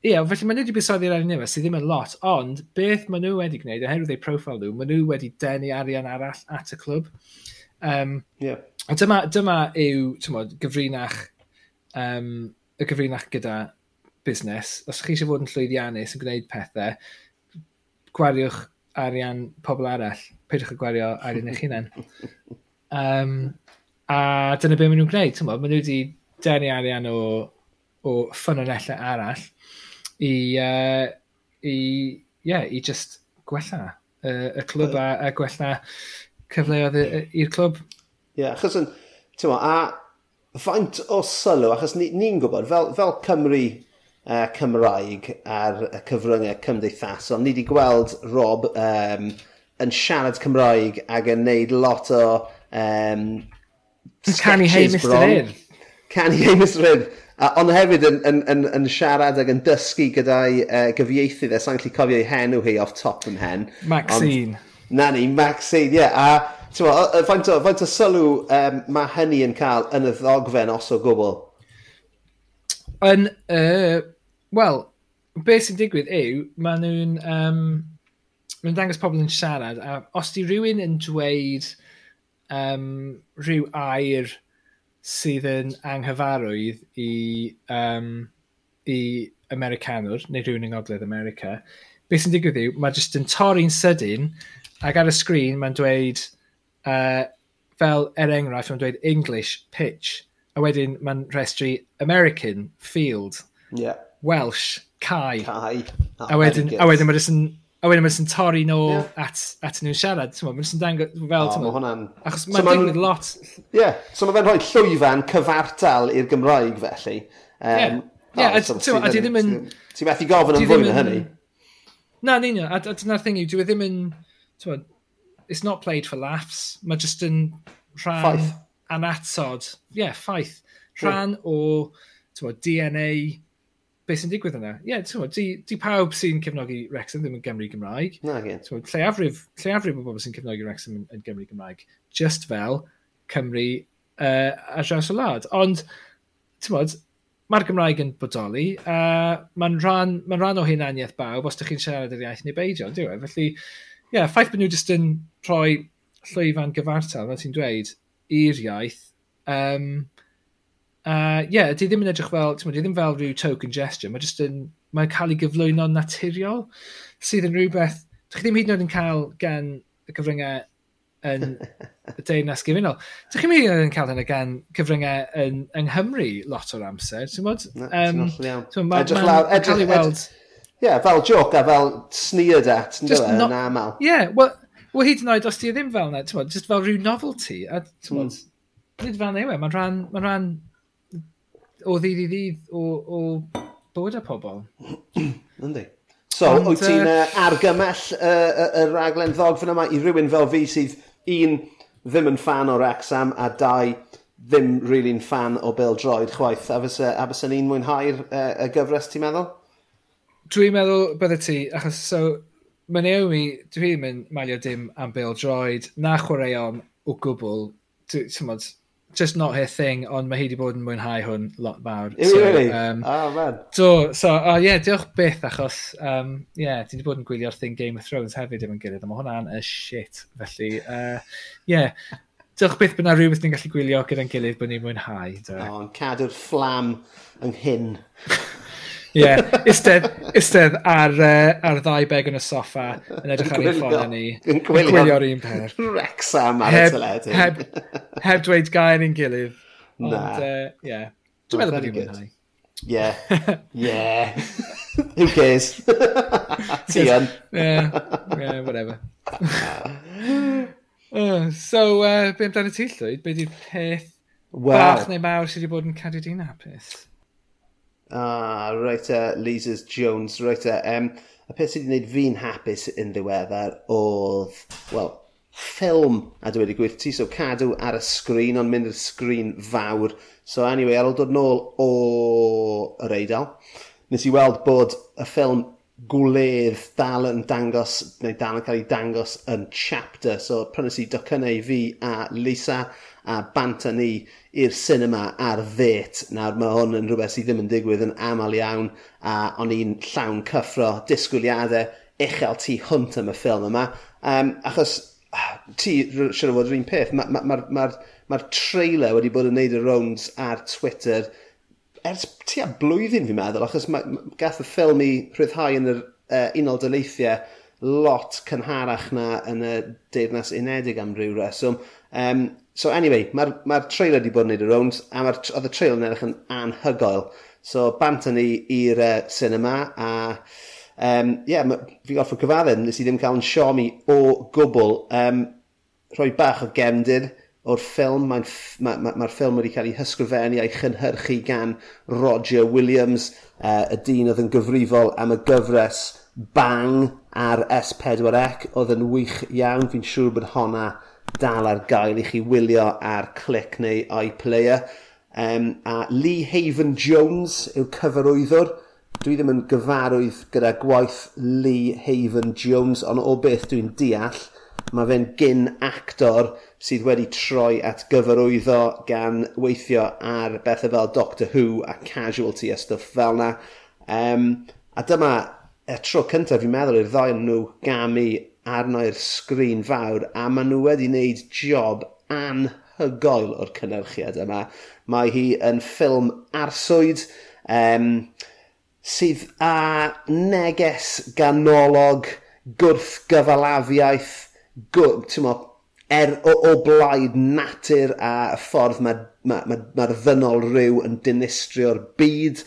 Ie, yeah, felly maen nhw wedi buddsoddi'r arian yma sydd ddim yn lot, ond beth maen nhw wedi gwneud, oherwydd eu profil nhw, maen nhw wedi denu arian arall at y clwb. Um, yeah. A dyma, dyma yw tymod, gyfrinach, um, y gyfrinach gyda busnes. Os chi eisiau fod yn llwyddiannus yn gwneud pethau, gwariwch arian pobl arall. Peidiwch y gwario arian eich hunain. Um, a dyna beth maen nhw'n gwneud. Tymod, maen nhw wedi denu arian o, o ffynonellau arall i, uh, i, yeah, i just gwella y, y clwb a, a gwella cyfleoedd i'r clwb. Ie, yeah, achos yn, ti'n a faint o sylw, achos ni'n ni, gwybod, fel, fel Cymru uh, Cymraeg ar y cyfryngau cymdeithasol, ni wedi gweld Rob um, yn siarad Cymraeg ac yn neud lot o um, Canu hei Mr Ed. Canu hei Mr Ed. Ond hefyd yn, yn, yn, yn siarad ac yn dysgu gyda'i uh, gyfieithydd e, sa'n gallu cofio ei henw hi off top yn hen. Maxine. Ond, Na ni, Maxine, ie. Yeah. A faint o, faint o sylw um, mae hynny yn cael yn y ddogfen os o gwbl? Yn, uh, wel, beth sy'n digwydd yw, maen nhw'n um, maen dangos pobl yn siarad, a os di rhywun yn dweud um, rhyw air sydd yn anghyfarwydd i, um, i Americanwr, neu rhywun yng Ngogledd America, beth sy'n digwydd yw, mae jyst yn torri'n sydyn, Ac ar y sgrin mae'n dweud, uh, fel er enghraifft, mae'n dweud English pitch. A wedyn mae'n rhestru American field. Yeah. Welsh cae. Cae. Ah, a wedyn, a wedyn mae'n yn A wedyn mae'n torri nôl yeah. at, at nhw'n siarad. Mae'n sy'n dangos fel... Oh, mae hwnna'n... Achos mae'n so digwydd lot. Ie, yeah. so mae fe'n rhoi llwyfan cyfartal i'r Gymraeg felly. Um, yeah. Yeah, so, a ti ddim yn... Ti'n methu gofyn yn fwy na hynny. Na, yn union. A dyna'r thing yw, dwi e ddim yn it's not played for laughs. Mae just yn rhan... Ffaith. Anatod. Ie, yeah, ffaith. Rhan o tywod, DNA beth sy'n digwydd yna. Ie, yeah, tywod, di, di pawb sy'n cefnogi Wrexham ddim yn Gymru Gymraeg. Na, gen. Tywod, lleafrif, lleafrif o bobl sy'n cefnogi Wrexham yn, yn Gymru Gymraeg. Just fel Cymru uh, a draws y lad. Ond, tywod, mae'r Gymraeg yn bodoli, a uh, mae'n rhan, ma rhan o hunaniaeth bawb os ydych chi'n siarad yr iaith neu beidio, diwy. E? Felly, yeah, ffaith bod nhw jyst yn rhoi llwyfan gyfartal, fel ti'n dweud, i'r iaith. Um, uh, yeah, di ddim yn edrych fel, ti'n di ddim fel rhyw token gesture, mae jyst yn, mae'n cael ei gyflwyno'n naturiol, sydd yn rhywbeth, dych chi ddim hyd yn oed yn cael gan y cyfryngau yn y deyrnas gyfunol. Dych chi'n meddwl yn cael hynny gan cyfryngau yn, yng Nghymru lot o'r amser, ti'n bod? Um, edrych lawr, edrych, edrych, edrych, Ie, yeah, fel joc a fel sneered at, yn dweud, yn aml. Ie, yeah, wel hyd yn oed os ti ddim fel yna, ti'n just fel rhyw novelty, a ti'n mm. nid fel newe, mae'n rhan, ma rhan o ddydd i ddydd o, o bod y pobl. Yndi. So, Ond, wyt ti'n uh, argymell y uh, uh, uh, raglen ddogfen yma i rywun fel fi sydd un ddim yn fan o'r exam a dau ddim really'n fan o Bill Droid chwaith, a fysa, a fysa ni'n mwynhau'r uh, y gyfres, ti'n meddwl? Dwi'n meddwl bydde ti, achos so, mae Naomi, dwi ddim yn malio dim am Bill Droid, na chwaraeon o gwbl, ti'n just not her thing, ond mae hi wedi bod yn mwynhau hwn lot mawr. Yw so, really? Um, oh, ah, man. Do, so, o oh, yeah, diolch byth, achos, um, yeah, ti wedi bod yn gwylio'r thing Game of Thrones hefyd efo'n gilydd, a mae hwnna'n y shit, felly, uh, yeah, diolch byth bod yna rhywbeth ni'n gallu gwylio gyda'n gilydd bod ni'n mwynhau. Do. oh, yn cadw'r fflam yng nghyn. Ie, yeah, istedd, istedd ar, uh, ar ddau beg yn y soffa yn edrych ar ein ffordd ni. Yn gwylio'r un peth. Rexam ar y teledu. Heb, heb dweud gair i'n gilydd. Ond, Na. Ond, uh, yeah. Dwi'n meddwl bod i'n mwynhau. Yeah. Yeah. Who cares? Ti yn. Yeah. Yeah, whatever. uh, so, uh, be amdano ti, llwyd? Be di'r peth well, bach neu mawr sydd wedi bod yn cadw di'n hapus? Ah, reit uh, Lisa's Jones, reit e. Um, y peth sydd wedi gwneud fi'n hapus yn ddiweddar oedd, wel, ffilm, a dwi wedi gwyth ti, so cadw ar y sgrin, ond mynd i'r sgrin fawr. So anyway, ar ôl dod nôl o yr eidl, nes i weld bod y ffilm gwledd dal yn dangos, neu dal yn cael ei dangos yn chapter. So prynes i docynnau fi a Lisa a banta ni i'r cinema ar ddet. Nawr mae hwn yn rhywbeth sydd ddim yn digwydd yn aml iawn a o'n i'n llawn cyffro disgwyliadau uchel tu hwnt am y ffilm yma. Um, achos ti, siarad fod yr un peth, mae'r ma, ma, ma, ma, ma trailer wedi bod yn neud y rounds ar Twitter – ers tua blwyddyn fi'n meddwl, achos ma, ma, gath y ffilm i rhyddhau yn yr uh, Unol dyleithiau lot cynharach na yn y Deyrnas Unedig am ryw reswm. Um, so anyway, mae'r ma, trailer wedi bod yn neud y rownd, a oedd y trailer yn edrych yn anhygoel. So bant yn ni i'r uh, cinema, a um, yeah, ma, fi gorff o cyfaddau, nes i ddim cael yn siomi o gwbl. Um, rhoi bach o gemdyd, o'r ffilm. Mae'r ma, ma, ma ffilm wedi cael ei hysgrifennu a'i chynhyrchu gan Roger Williams, uh, y dyn oedd yn gyfrifol am y gyfres Bang ar S4C. Oedd yn wych iawn, fi'n siŵr bod honna dal ar gael i chi wylio ar clic neu iPlayer. Um, a Lee Haven Jones yw cyfarwyddwr. Dwi ddim yn gyfarwydd gyda gwaith Lee Haven Jones, ond o beth dwi'n deall, mae fe'n gyn actor sydd wedi troi at gyfarwyddo gan weithio ar bethau fel Doctor Who a Casualty a stuff fel na. Um, a dyma y tro cyntaf fi'n meddwl i'r ddau nhw gamu arno i'r sgrin fawr a maen nhw wedi wneud job anhygoel o'r cynnyrchiad yma. Mae hi yn ffilm arswyd um, sydd â neges ganolog gwrth gyfalafiaeth, gwrth, er, o, o blaid natur a y ffordd mae'r ma, ma, ma ddynol rhyw yn dinistrio'r byd.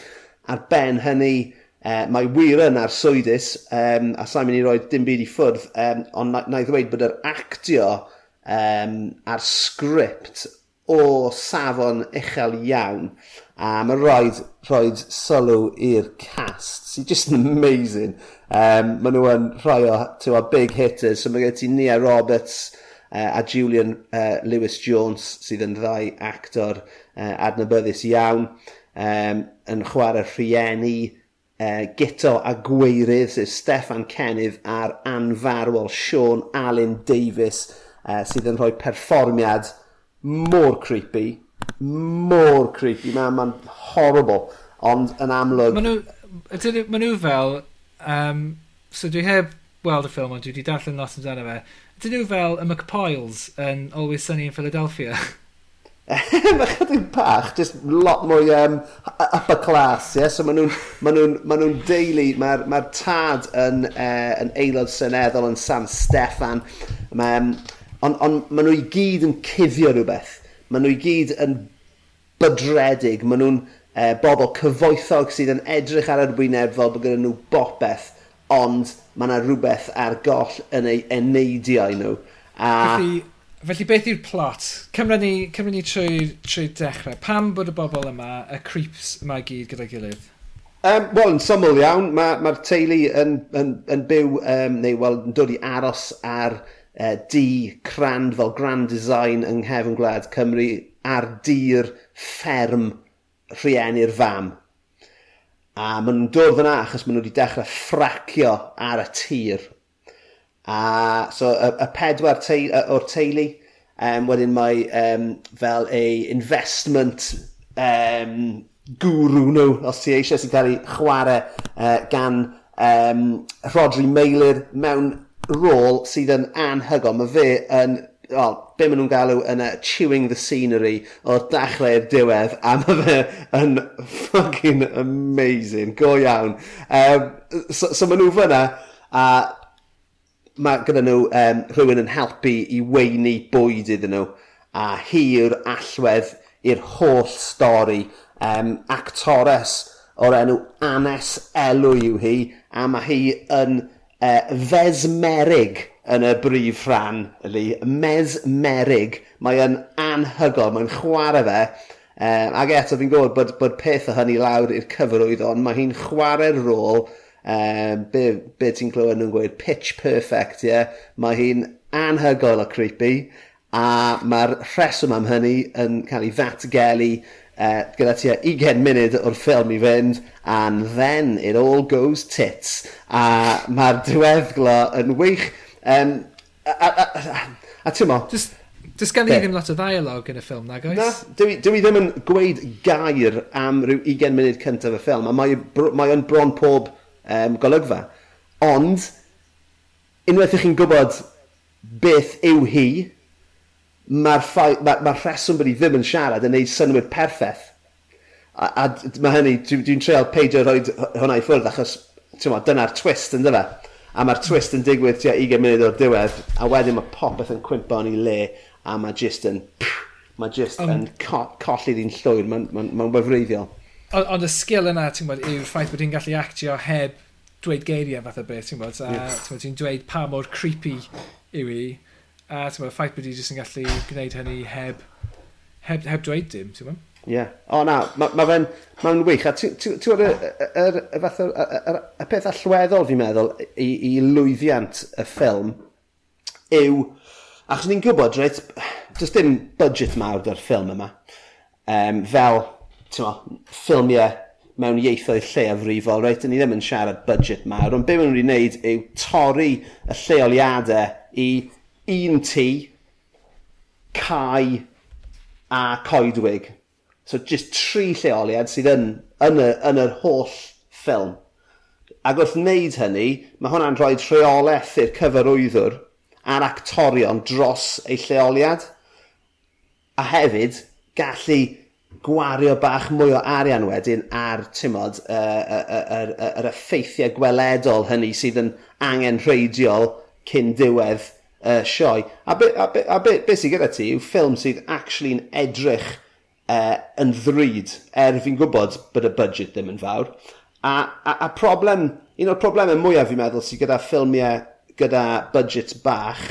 Ar ben hynny, Uh, mae wir yn ar swydus, um, a sa'n mynd i roi dim byd i ffwrdd, um, ond na, na i e ddweud bod yr actio um, a'r sgript o safon uchel iawn. A mae roed, roed sylw i'r cast. Sy'n just amazing. Um, maen nhw yn rhoi o, o big hitters. So mae gen ti Nia Roberts, uh, a Julian uh, Lewis-Jones sydd yn ddau actor uh, adnabyddus iawn. Um, yn chwarae rhieni uh, Gito a Gweirydd sef Stefan Kennydd a'r anfarwol Sean Allen Davis uh, sydd yn rhoi perfformiad mor creepy mor creepy. Mae'n ma, horrible ond yn amlwg maen nhw, maen nhw fel um, so dwi heb weld y ffilm ond dwi wedi darllen lot amdano fe. Dyn nhw fel y McPoyles yn Always Sunny in Philadelphia. Mae chydig bach, just lot mwy um, upper class, yeah? so maen nhw'n ma nhw, ma nhw deulu, mae'r ma tad yn, uh, yn aelod seneddol yn San Steffan, um, ond on, maen nhw i gyd yn cuddio rhywbeth, maen nhw i gyd yn bydredig, maen nhw'n e, uh, bobl cyfoethog sydd yn edrych ar yr wyneb fel bod gyda nhw bopeth, ond mae yna rhywbeth ar goll yn ei eneidiau nhw. A... Felly, felly beth yw'r plot? Cymru ni, cymru ni trwy, trwy dechrau. Pam bod y bobl yma, y creeps yma i gyd gyda'i gilydd? Um, Wel, yn syml iawn, mae'r ma, ma teulu yn, yn, yn byw, um, neu wel, yn dod i aros ar e, uh, di crand fel grand design yng nghefn gwlad Cymru ar dir fferm rhieni'r fam. A maen nhw'n dod fyna achos maen nhw wedi dechrau ffracio ar y tir. A so y, y pedwar teil, o'r teulu, um, wedyn mae um, fel ei investment um, gwrw nhw, os ti eisiau sy'n cael ei chwarae uh, gan um, Rodri Meilir mewn rôl sydd yn anhygol. Mae fe yn, oh, be maen nhw'n galw yn uh, chewing the scenery o dachrau'r diwedd a mae fe yn fucking amazing, go iawn. Um, so, so maen nhw fyna a mae gyda nhw um, rhywun yn helpu i weini bwyd iddyn nhw a hi yw'r allwedd i'r holl stori. Um, actores o'r enw Anes Elw yw hi a mae hi yn e, uh, fesmerig yn y brif rhan, yli, mesmerig. Mae yn anhygol, mae'n chwarae fe. Ehm, um, ac eto, fi'n gwybod bod, bod peth o hynny lawr i'r cyfrwydd, ond mae hi'n chwarae'r rôl, um, be, be ti'n clywed nhw'n gweud, pitch perfect, ie. Yeah? Mae hi'n anhygol o creepy, a mae'r rheswm am hynny yn cael ei fatgelu uh, gyda tua 20 munud o'r ffilm i fynd, and then it all goes tits. A mae'r diweddglo yn wych, Um, a, a, a, a, a mo, just just gan i ddim lot o ddialog yn y ffilm, na, oes? Na, dwi, dwi ddim yn gweud gair am rhyw 20 munud cyntaf y ffilm, a mae, mae o'n bron pob um, golygfa. Ond, unwaith ych chi'n gwybod beth yw hi, mae'r ma, ma rheswm bod hi ddim yn siarad yn neud synwyr perffaith. A, a mae hynny, dwi'n dwi, treol peidio rhoi hwnna i ffwrdd, achos dyna'r twist yn dyfa a mae'r twist yn digwydd tua 20 munud o'r diwedd, a wedyn mae popeth yn cwympo yn ei le, a mae just yn... Mae just um, yn co colli di'n llwyr, mae'n ma, ma, ma wefreiddiol. Ond y sgil yna, ti'n bod, yw'r ffaith bod ti'n gallu actio heb dweud geiriau fath o beth, ti'n bod, a yeah. ti'n dweud pa mor creepy yw i, a ti'n bod, ffaith bod ti'n gallu gwneud hynny heb, heb, heb dweud dim, ti'n bod? Ie. Yeah. O na, mae ma fe'n ma wych. A ti'n gwybod y, y, y, y, y, peth allweddol fi'n meddwl i, i lwyddiant y ffilm yw, achos ni'n gwybod, reit, does dim budget mawr dy'r ffilm yma. Um, fel, ti'n mo, ffilmiau mewn ieithoedd lleafrifol, reit, ni ddim yn siarad budget mawr, ond be maen nhw'n wneud yw torri y lleoliadau i un tŷ, cae a coedwig So just tri lleoliad sydd yn, yn, y, yn yr holl ffilm. Ac wrth wneud hynny, mae hwnna'n rhoi rheolaeth i'r cyfarwyddwr a'r actorion dros eu lleoliad. A hefyd, gallu gwario bach mwy o arian wedyn ar, tymod yr uh, uh, er, effeithiau gweledol hynny sydd yn angenrheidiol cyn diwedd y uh, sioe. A beth be, a be, be sydd gyda ti yw ffilm sydd actually'n edrych uh, yn ddrud, er fi'n gwybod bod y budget ddim yn fawr. A, a, a problem, un o'r problemau mwyaf fi'n meddwl sydd gyda ffilmiau gyda budget bach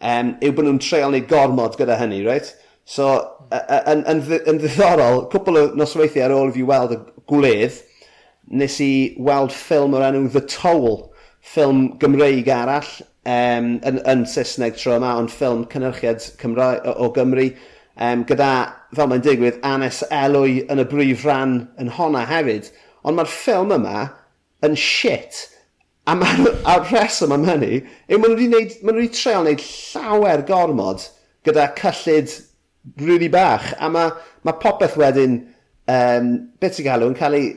um, yw bod nhw'n treol neu gormod gyda hynny, right? So, yn, yn, yn ddiddorol, cwpl o nosweithiau ar ôl i fi weld y gwledd, nes i weld ffilm o'r enw The Towl, ffilm Gymreig arall, um, yn, yn Saesneg tro yma, ond ffilm cynhyrchiad Cymra o, o Gymru, um, gyda, fel mae'n digwydd, Anes Elwy yn y brif rhan yn honna hefyd. Ond mae'r ffilm yma yn shit. A mae'r reswm am hynny, yw maen nhw wedi, neud, wedi treol wneud llawer gormod gyda cyllid rili bach. A mae ma popeth wedyn, um, beth i galw, yn cael ei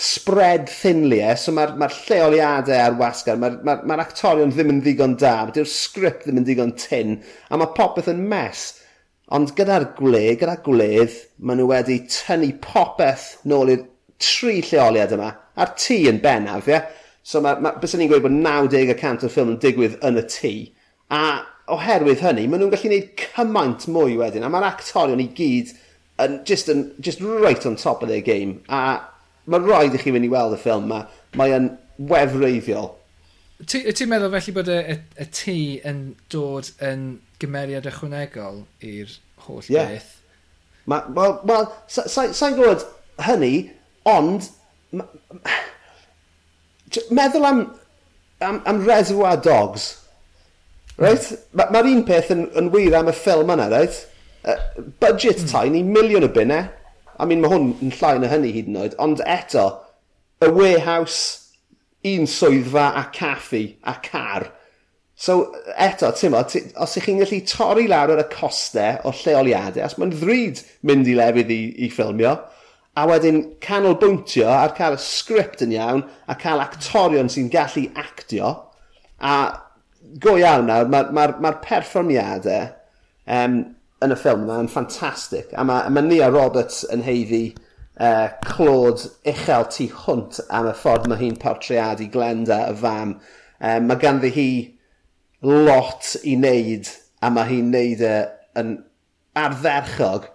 spread thinliau, e, so mae'r ma lleoliadau ar wasgar, mae'r ma, r, ma, actorion ddim yn ddigon da, mae'r sgript ddim yn digon tin, a mae popeth yn mess. Ond gyda'r gwle, gyda'r gwledd, maen nhw wedi tynnu popeth nôl i'r tri lleoliad yma, a'r tŷ yn bennaf, ie? So mae, mae, bys ni'n gweud bod 90% o'r ffilm yn digwydd yn y tŷ. A oherwydd hynny, maen nhw'n gallu gwneud cymaint mwy wedyn, a mae'r actorion i gyd yn, just, yn, just right on top of their game. A mae'n rhaid i chi fynd i weld y ffilm yma. mae'n wefreiddiol. Ti'n meddwl felly bod y, y, y tŷ yn dod yn gymeriad ychwanegol i'r holl yeah. beth? Wel, well, sa'n sa, gwybod hynny, ond meddwl am, am, am Reservoir Dogs. Right? Mae'r ma un peth yn, yn wir am y ffilm yna, right? Uh, budget mm. tiny, miliwn o bunnau. I mean, mae hwn yn llai na hynny hyd yn oed. Ond eto, y warehouse, un swyddfa a caffi a car. So, eto, ti'n ti, os ych chi'n gallu torri lawr ar y costau o lleoliadau, os mae'n ddryd mynd i lefydd i, i ffilmio, a wedyn canolbwyntio ar cael y sgript yn iawn, a cael actorion sy'n gallu actio, a go iawn nawr, mae'r ma, ma, ma perfformiadau um, yn y ffilm yma yn ffantastig, a mae ma Nia Roberts yn heiddi uh, clod uchel tu hwnt am y ffordd mae hi'n portreadu Glenda y fam. Um, mae ganddi hi lot i wneud a mae hi'n wneud e yn ardderchog.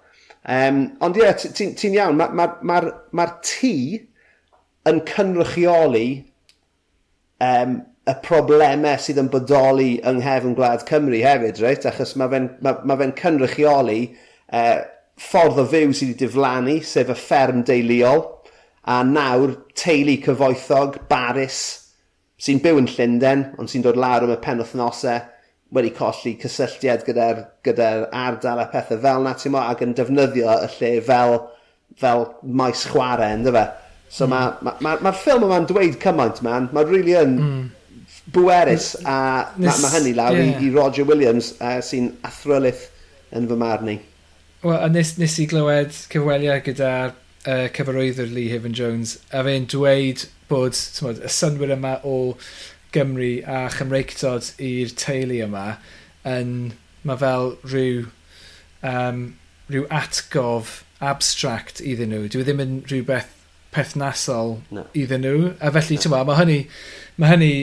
Um, ond ie, yeah, ti'n ti, iawn, mae'r ma, ma, ma, ma tŷ yn cynrychioli um, y problemau sydd yn bodoli yng nghefn Gwlad Cymru hefyd, reit? Achos mae fe'n ma, ma fe cynrychioli uh, ffordd o fyw sydd wedi diflannu, sef y fferm deuluol, a nawr teulu cyfoethog, barus, sy'n byw yn Llundain, ond sy'n dod lawr am y penwthnosau, wedi colli cysylltiad gyda'r gyda ardal a pethau fel na, ti'n mo, ac yn defnyddio y lle fel, fel maes chwarae, ynddo fe? So mm. mae'r ma, ma, ma, ffilm yma'n dweud cymaint, man. Mae'n really yn mm. bwerus, a mae ma hynny lawr yeah. i, i Roger Williams, uh, sy'n athrylith yn fy marn i. Wel, a nes, nes i glywed cyfweliau gyda'r uh, cyfarwyddwr Lee Heaven Jones, a fe'n dweud bod tmod, y synwyr yma o Gymru a Chymreictod i'r teulu yma yn, mae fel rhyw, um, rhyw atgof abstract iddyn nhw. Dwi e ddim yn rhywbeth perthnasol no. iddyn nhw. A felly, no. mae hynny, mae hynny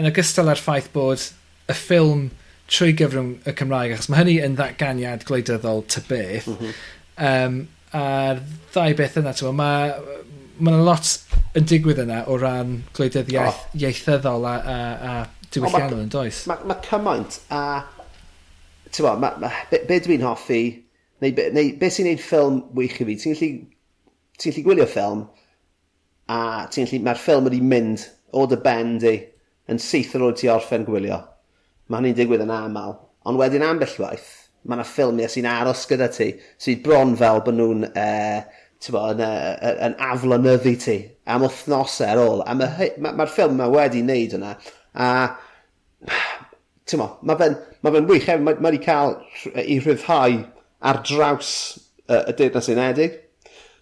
yn ogystal â'r ffaith bod y ffilm trwy gyfrwng y Cymraeg, achos mae hynny yn ddatganiad gwleidyddol ty beth. Mm -hmm. um, a'r ddau beth yna, mae ma yna lot yn digwydd yna o ran gwleidyddiaeth oh. ieithyddol a, a, a diwylliannol yn does. Mae ma, ma cymaint a... Ti'n ma, ma, be, be dwi'n hoffi, neu, be, neu beth sy'n gwneud ffilm wych i fi, ti'n gallu, ti gallu gwylio ffilm, a ti'n gallu, mae'r ffilm wedi mynd o dy ben di yn syth ar ôl ti orffen gwylio. Mae hynny'n digwydd yn aml. Ond wedyn ambell waith, mae yna ffilmiau sy'n aros gyda ti, sy'n bron fel bod nhw'n uh, yn, e, yn aflonyddu ti am wythnosau ar ôl. A mae'r e- ma, ma ffilm yma wedi wneud yna. A mae fe'n ma fe wych, mae ma wedi cael i rhyddhau ar draws uh, y Deyrnas Unedig.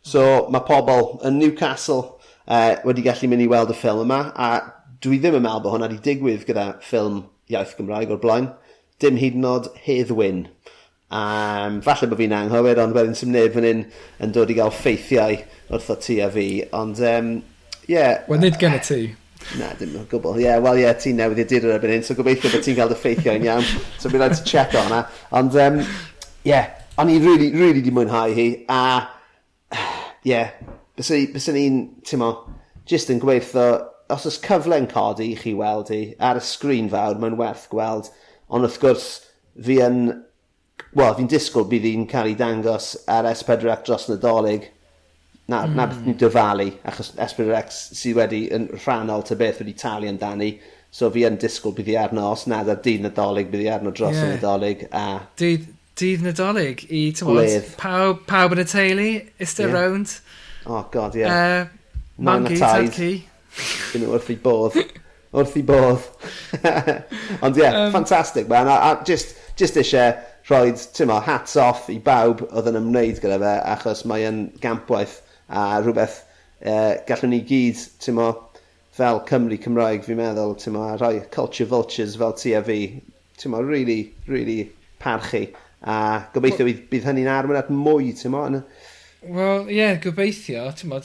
So mae pobl yn Newcastle uh, wedi gallu mynd i weld y ffilm yma, a dwi ddim yn meddwl bod hwnna wedi digwydd gyda ffilm iaith Gymraeg o'r blaen. Dim hyd yn oed hedd wyn. Um, falle bod fi'n anghywir, ond wedyn sy'n neb fan hyn yn dod i gael ffeithiau wrth o ti a fi. Ond, um, yeah, Wel, nid gen y ti. Na, dim yn gwbl. Ie, yeah, wel ie, yeah, ti'n newydd i dir erbyn hyn, so gobeithio bod ti'n cael dy ffeithio'n iawn. So bydd rhaid to check o hwnna. Ond, ie, um, yeah, o'n i'n really, really di mwynhau hi. A, ie, yeah, bys ni'n, ti'n mo, jyst yn gweithio os oes cyfle'n codi i chi weld hi ar y sgrin fawr, mae'n werth gweld. Ond wrth gwrs, fi yn... Wel, fi'n disgwyl bydd hi'n cael ei dangos ar S4C dros Nadolig. Na, mm. na beth hmm. ni'n dyfalu, achos S4C sydd wedi yn rhannol ty beth wedi talu amdani. So fi yn disgwyl bydd hi arno, os nad ar dydd Nadolig, bydd hi arno dros yeah. Nadolig. A... Dydd, dydd Nadolig i, ti'n pawb, pawb yn y teulu, iste yeah. round? Oh god, ie. Yeah. Uh, Mangi, tad you know, wrth i bodd. Wrth i bodd. Ond ie, yeah, um, ffantastig, man. A, a just, just eisiau rhoi, ti'n mo, hats off i bawb oedd yn ymwneud gyda fe, achos mae yn gampwaith a rhywbeth uh, gallwn ni gyd, ti'n mo, fel Cymru Cymraeg, fi'n meddwl, ti'n mo, a rhoi culture vultures fel ti a fi, ti'n mo, really, really parchu. A gobeithio well, bydd hynny'n arwain at mwy, ti'n mo? Wel, ie, yeah, gobeithio, ti'n mo,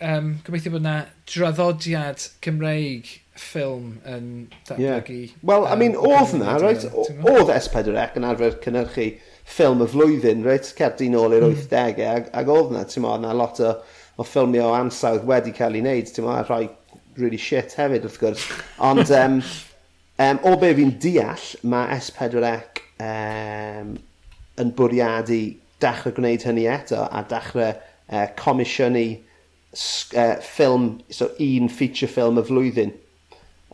um, gobeithio bod yna draddodiad Cymreig ffilm yn datblygu. Yeah. Wel, um, I mean, oedd na, right? Oedd S4C yn arfer cynnyrchu ffilm y flwyddyn, right? Cerdi nôl i'r hmm. 80au, ag, ag oedd na, ti'n oedd na lot o, o ffilmio o ansawdd wedi cael ei wneud, ti'n oedd rhai really shit hefyd, wrth gwrs. Ond, um, um, o be fi'n deall, mae S4C um, yn bwriadu dechrau gwneud hynny eto, a dechrau uh, e, comisiynu uh, ffilm, so un feature film y flwyddyn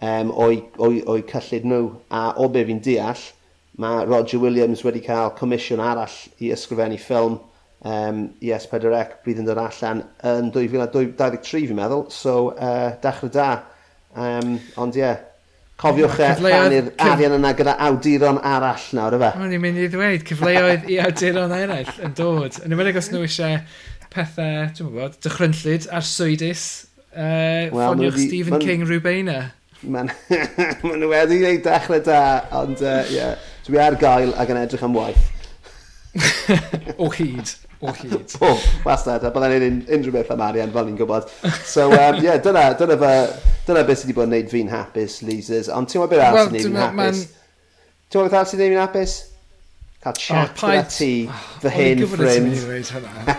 um, o'i, oi, oi cyllid nhw. A o be fi'n deall, mae Roger Williams wedi cael comisiwn arall i ysgrifennu ffilm um, i S4C bydd yn dod allan yn 2023 fi'n meddwl. So, uh, dechrau da. Um, ond ie, yeah, Cofiwch e, rhannu'r arian yna gyda awduron arall nawr, efe? O'n i'n mynd i ddweud, cyfleoedd i awduron eraill yn dod. Yn ymwneud os nhw eisiau pethau, dwi'n gwybod, dychrynllyd a'r swydus uh, well, ffoniwch Stephen man, King rhywbeina. Mae'n ma nhw wedi gwneud dechrau da, ond uh, yeah, dwi ar gael ac yn edrych am waith. o hyd, o hyd. o, wastad, a byddai'n gwneud unrhyw beth am arian fel ni'n gwybod. So, um, yeah, dyna, dyna, fe, dyna beth sydd wedi bod yn gwneud fi'n hapus, Leasers. Ond ti'n gwybod beth arall sy'n gwneud fi'n hapus? Ti'n gwybod beth arall sy'n gwneud fi'n hapus? cael chat oh, gyda ti, fy hyn ffrind. O'n i gwybod i ti ddweud hwnna.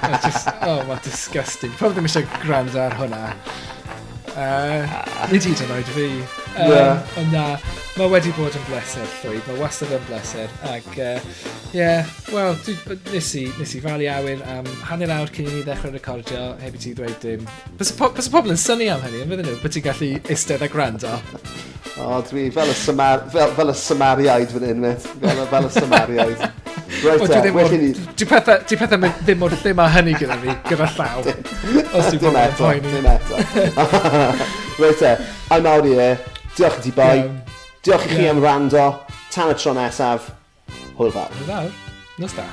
oh, mae disgusting. Probably ddim eisiau gwrando ar hwnna. Uh, nid hyd yn oed fi. Um, yeah. Ond na, mae wedi bod yn bleser llwyd, mae wastad yn bleser. Ac, ie, uh, yeah, wel, nes i, nes i falu awyr am hanner awr cyn i ni ddechrau recordio, heb i ti ddweud dim. Bys y pobl yn syni am hynny, yn fydden nhw, bod ti'n gallu eistedd a gwrando. O, oh, dwi fel y, Samar fel, fel y Samariaid fan hyn. Fel, fel y Samariaid. Right o, dwi uh, well i. Di pethau, di ddim o'r ddim a hynny gyda fi, gyda llaw. Os ti'n bod yn poeni. Dim eto. Reit e, uh, I'm out here. Diolch i ti boi. Diolch i chi am rando. Tan y tro nesaf. Hwyl fawr. Hwyl fawr. Nos da.